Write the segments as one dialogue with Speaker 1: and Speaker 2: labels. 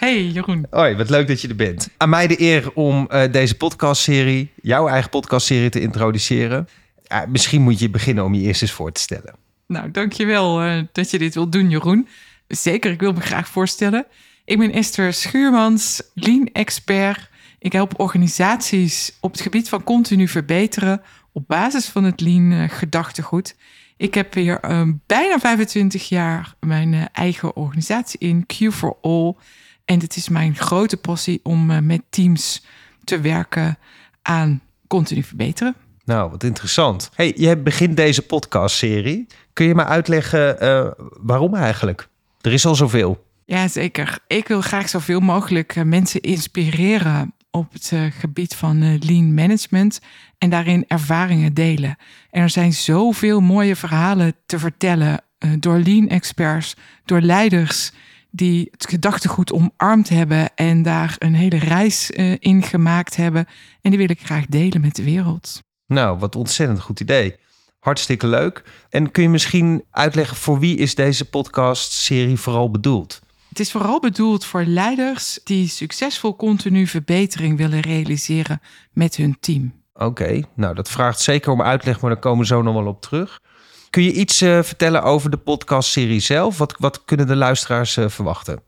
Speaker 1: Hey Jeroen.
Speaker 2: Hoi, wat leuk dat je er bent. Aan mij de eer om uh, deze podcastserie, jouw eigen podcastserie te introduceren. Uh, misschien moet je beginnen om je eerst eens voor te stellen.
Speaker 1: Nou, dankjewel uh, dat je dit wilt doen, Jeroen. Zeker, ik wil me graag voorstellen. Ik ben Esther Schuurmans, Lean Expert. Ik help organisaties op het gebied van continu verbeteren op basis van het Lean gedachtegoed. Ik heb hier uh, bijna 25 jaar mijn eigen organisatie in, Q for All. En het is mijn grote passie om uh, met teams te werken aan continu verbeteren.
Speaker 2: Nou, wat interessant. Hey, je begint deze podcastserie. Kun je me uitleggen waarom eigenlijk? Er is al zoveel.
Speaker 1: Ja, zeker. Ik wil graag zoveel mogelijk mensen inspireren op het gebied van lean management en daarin ervaringen delen. En er zijn zoveel mooie verhalen te vertellen door lean experts, door leiders die het gedachtegoed omarmd hebben en daar een hele reis in gemaakt hebben. En die wil ik graag delen met de wereld.
Speaker 2: Nou, wat ontzettend goed idee. Hartstikke leuk. En kun je misschien uitleggen voor wie is deze podcast-serie vooral bedoeld?
Speaker 1: Het is vooral bedoeld voor leiders die succesvol continu verbetering willen realiseren met hun team.
Speaker 2: Oké, nou dat vraagt zeker om uitleg, maar daar komen we zo nog wel op terug. Kun je iets uh, vertellen over de podcastserie zelf? Wat, wat kunnen de luisteraars uh, verwachten?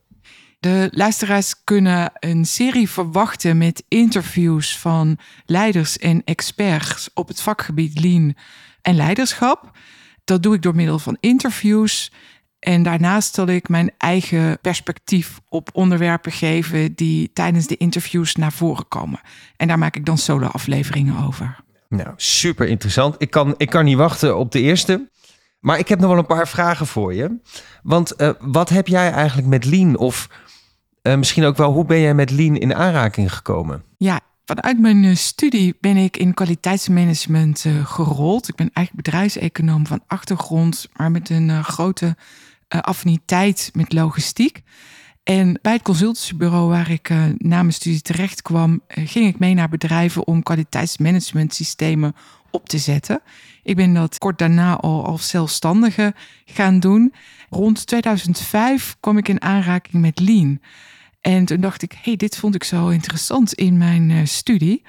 Speaker 1: De luisteraars kunnen een serie verwachten met interviews van leiders en experts op het vakgebied Lean en leiderschap. Dat doe ik door middel van interviews en daarnaast zal ik mijn eigen perspectief op onderwerpen geven die tijdens de interviews naar voren komen. En daar maak ik dan solo-afleveringen over.
Speaker 2: Nou, super interessant. Ik kan, ik kan niet wachten op de eerste. Maar ik heb nog wel een paar vragen voor je. Want uh, wat heb jij eigenlijk met Lean? Of uh, misschien ook wel, hoe ben jij met Lean in aanraking gekomen?
Speaker 1: Ja, vanuit mijn eh, studie ben ik in kwaliteitsmanagement gerold. Ik ben eigenlijk bedrijfseconoom van achtergrond, maar met een grote affiniteit met logistiek. En bij het consultancybureau waar ik uh, na mijn studie terecht kwam, ging ik mee naar bedrijven om kwaliteitsmanagementsystemen op te zetten. Ik ben dat kort daarna al als zelfstandige gaan doen. Rond 2005 kwam ik in aanraking met Lean. En toen dacht ik, hey, dit vond ik zo interessant in mijn studie.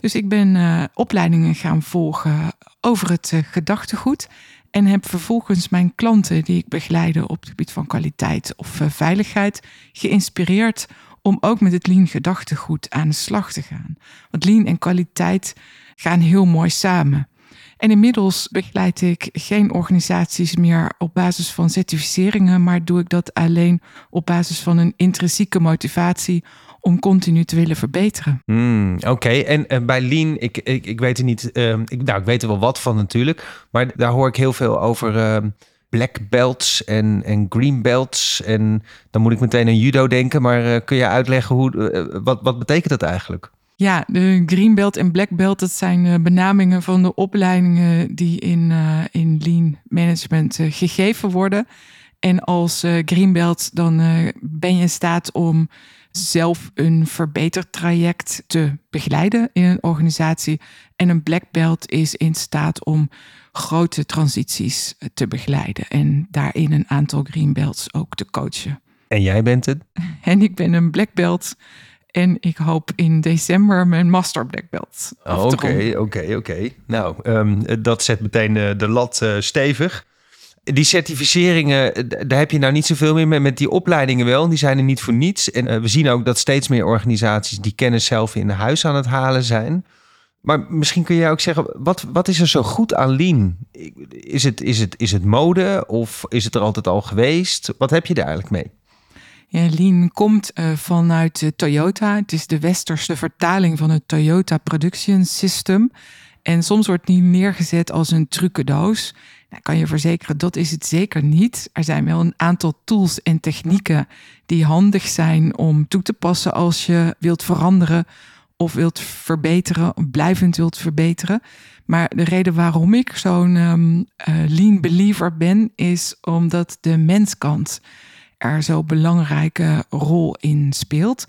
Speaker 1: Dus ik ben opleidingen gaan volgen over het gedachtegoed. En heb vervolgens mijn klanten die ik begeleide op het gebied van kwaliteit of veiligheid geïnspireerd om ook met het lean gedachtegoed aan de slag te gaan. Want lean en kwaliteit gaan heel mooi samen. En inmiddels begeleid ik geen organisaties meer op basis van certificeringen, maar doe ik dat alleen op basis van een intrinsieke motivatie om continu te willen verbeteren.
Speaker 2: Hmm, oké, en, en, bij Lean, ik, ik, ik weet er niet, uh, ik, nou, ik weet er wel wat van natuurlijk, maar daar hoor ik heel veel over uh, black belts en, en green belts. En dan moet ik meteen aan judo denken, maar uh, kun je uitleggen hoe, eh, wat, wat betekent dat eigenlijk?
Speaker 1: Ja, de Green Belt en Black Belt, dat zijn uh, benamingen van de opleidingen die in, uh, in Lean Management uh, gegeven worden. En als Green Belt, dan ben je in staat om zelf een verbetertraject te begeleiden in een organisatie. En een black belt is in staat om grote transities te begeleiden en daarin een aantal green belts ook te coachen.
Speaker 2: En jij bent het?
Speaker 1: En ik ben een black belt. En ik hoop in december mijn master black belt.
Speaker 2: Oké, oké, oké. Nou, um, dat zet meteen de, de lat uh, stevig die certificeringen, daar heb je nou niet zoveel meer met, met die opleidingen wel. Die zijn er niet voor niets. En uh, we zien ook dat steeds meer organisaties die kennis zelf in huis aan het halen zijn. Maar misschien kun jij ook zeggen, wat, wat is er zo goed aan Lean? Is het, is, het, is het mode of is het er altijd al geweest? Wat heb je daar eigenlijk mee?
Speaker 1: Ja, Lean komt uh, vanuit uh, Toyota. Het is de westerse vertaling van het Toyota Production System. En soms wordt Lean neergezet als een trucendoos Nou, kan je verzekeren, dat is het zeker niet. Er zijn wel een aantal tools en technieken die handig zijn om toe te passen als je wilt veranderen of wilt verbeteren, of blijvend wilt verbeteren. Maar de reden waarom ik zo'n um, lean believer ben, is omdat de menskant er zo'n belangrijke rol in speelt.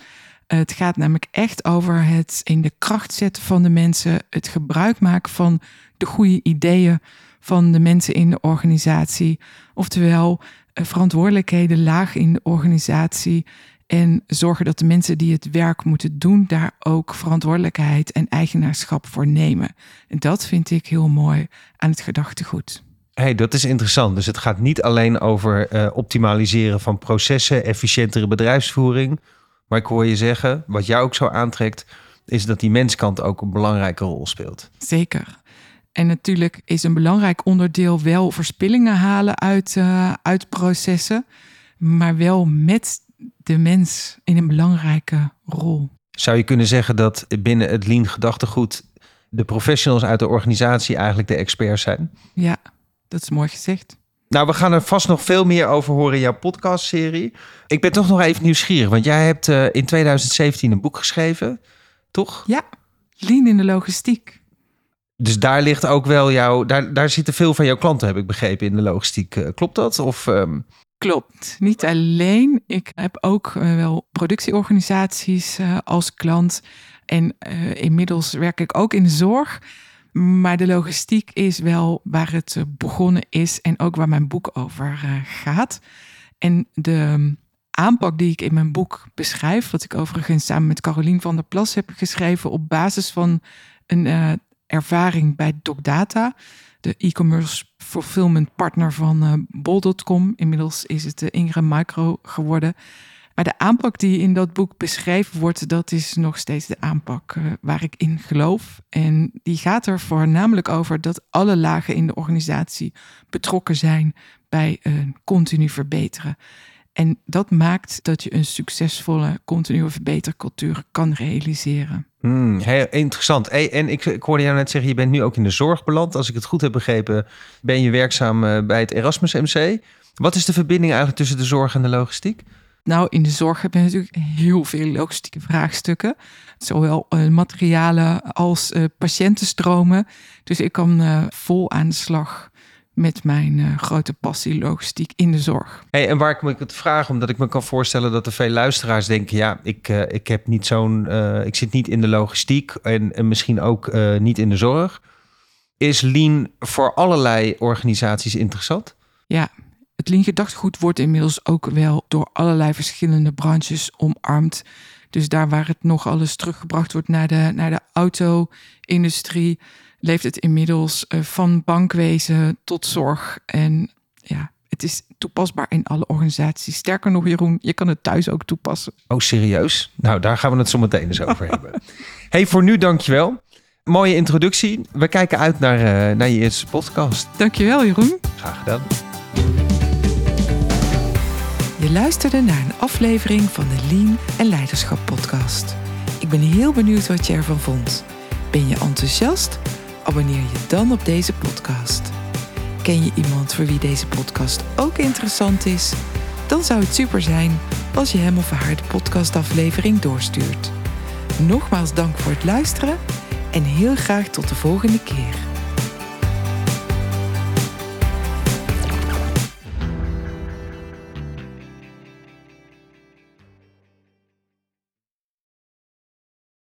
Speaker 1: Het gaat namelijk echt over het in de kracht zetten van de mensen, het gebruik maken van de goede ideeën van de mensen in de organisatie. Oftewel, eh, verantwoordelijkheden laag in de organisatie. En zorgen dat de mensen die het werk moeten doen, daar ook verantwoordelijkheid en eigenaarschap voor nemen. En dat vind ik heel mooi aan het gedachtegoed.
Speaker 2: Hey, dat is interessant. Dus het gaat niet alleen over uh, optimaliseren van processen, efficiëntere bedrijfsvoering. Maar ik hoor je zeggen, wat jou ook zo aantrekt, is dat die menskant ook een belangrijke rol speelt.
Speaker 1: Zeker. En natuurlijk is een belangrijk onderdeel wel verspillingen halen uit, uh, uit processen, maar wel met de mens in een belangrijke rol.
Speaker 2: Zou je kunnen zeggen dat binnen het lean gedachtegoed de professionals uit de organisatie eigenlijk de experts zijn?
Speaker 1: Ja, dat is mooi gezegd.
Speaker 2: Nou, we gaan er vast nog veel meer over horen in jouw podcastserie. Ik ben toch nog even nieuwsgierig, want jij hebt uh, in 2017 een boek geschreven, toch?
Speaker 1: Ja, Lean in de logistiek.
Speaker 2: Dus daar ligt ook wel jouw, daar, daar zitten veel van jouw klanten, heb ik begrepen, in de logistiek. Uh, klopt dat? Of, um...
Speaker 1: Klopt, niet alleen. Ik heb ook uh, wel productieorganisaties als klant. En inmiddels werk ik ook in de zorg. Maar de logistiek is wel waar het eh, begonnen is en ook waar mijn boek over eh, gaat. En de mm, aanpak die ik in mijn boek beschrijf, wat ik overigens samen met Carolien van der Plas heb geschreven op basis van een uh, ervaring bij DocData, de e-commerce fulfillment partner van uh, bol.com. Inmiddels is het de Ingram Micro geworden. Maar de aanpak die in dat boek beschreven wordt, dat is nog steeds de aanpak uh, waar ik in geloof. En die gaat er voornamelijk over dat alle lagen in de organisatie betrokken zijn bij een continu verbeteren. En dat maakt dat je een succesvolle continue verbetercultuur kan realiseren.
Speaker 2: Hmm, heel interessant. Hey, en ik, ik, hoorde jou net zeggen, je bent nu ook in de zorg beland. Als ik het goed heb begrepen, ben je werkzaam eh, bij het Erasmus MC. Wat is de verbinding eigenlijk tussen de zorg en de logistiek?
Speaker 1: Nou, in de zorg heb je natuurlijk heel veel logistieke vraagstukken. Zowel uh, materialen als uh, patiëntenstromen. Dus ik kan uh, vol aan de slag met mijn grote passie logistiek in de zorg.
Speaker 2: Hey, en waar ik me het vraag, omdat ik me kan voorstellen dat er veel luisteraars denken: ja, ik, ik heb niet zo'n, ik zit niet in de logistiek en, en misschien ook niet in de zorg. Is lean voor allerlei organisaties interessant?
Speaker 1: Ja, het lean gedachtegoed wordt inmiddels ook wel door allerlei verschillende branches omarmd. Dus daar waar het nog alles teruggebracht wordt naar de, naar de auto-industrie, leeft het inmiddels uh, van bankwezen tot zorg. En ja, het is toepasbaar in alle organisaties. Sterker nog, Jeroen, je kan het thuis ook toepassen.
Speaker 2: Oh, serieus? Nou, daar gaan we het zo meteen eens over hebben. hey, voor nu dankjewel. Mooie introductie. We kijken uit naar, uh, naar je eerste podcast.
Speaker 1: Dankjewel, Jeroen.
Speaker 2: Graag gedaan.
Speaker 3: Je luisterde naar een aflevering van de Lean en Leiderschap podcast. Ik ben heel benieuwd wat je ervan vond. Ben je enthousiast? Abonneer je dan op deze podcast. Ken je iemand voor wie deze podcast ook interessant is? Dan zou het super zijn als je hem of haar de podcastaflevering doorstuurt. Nogmaals dank voor het luisteren en heel graag tot de volgende keer.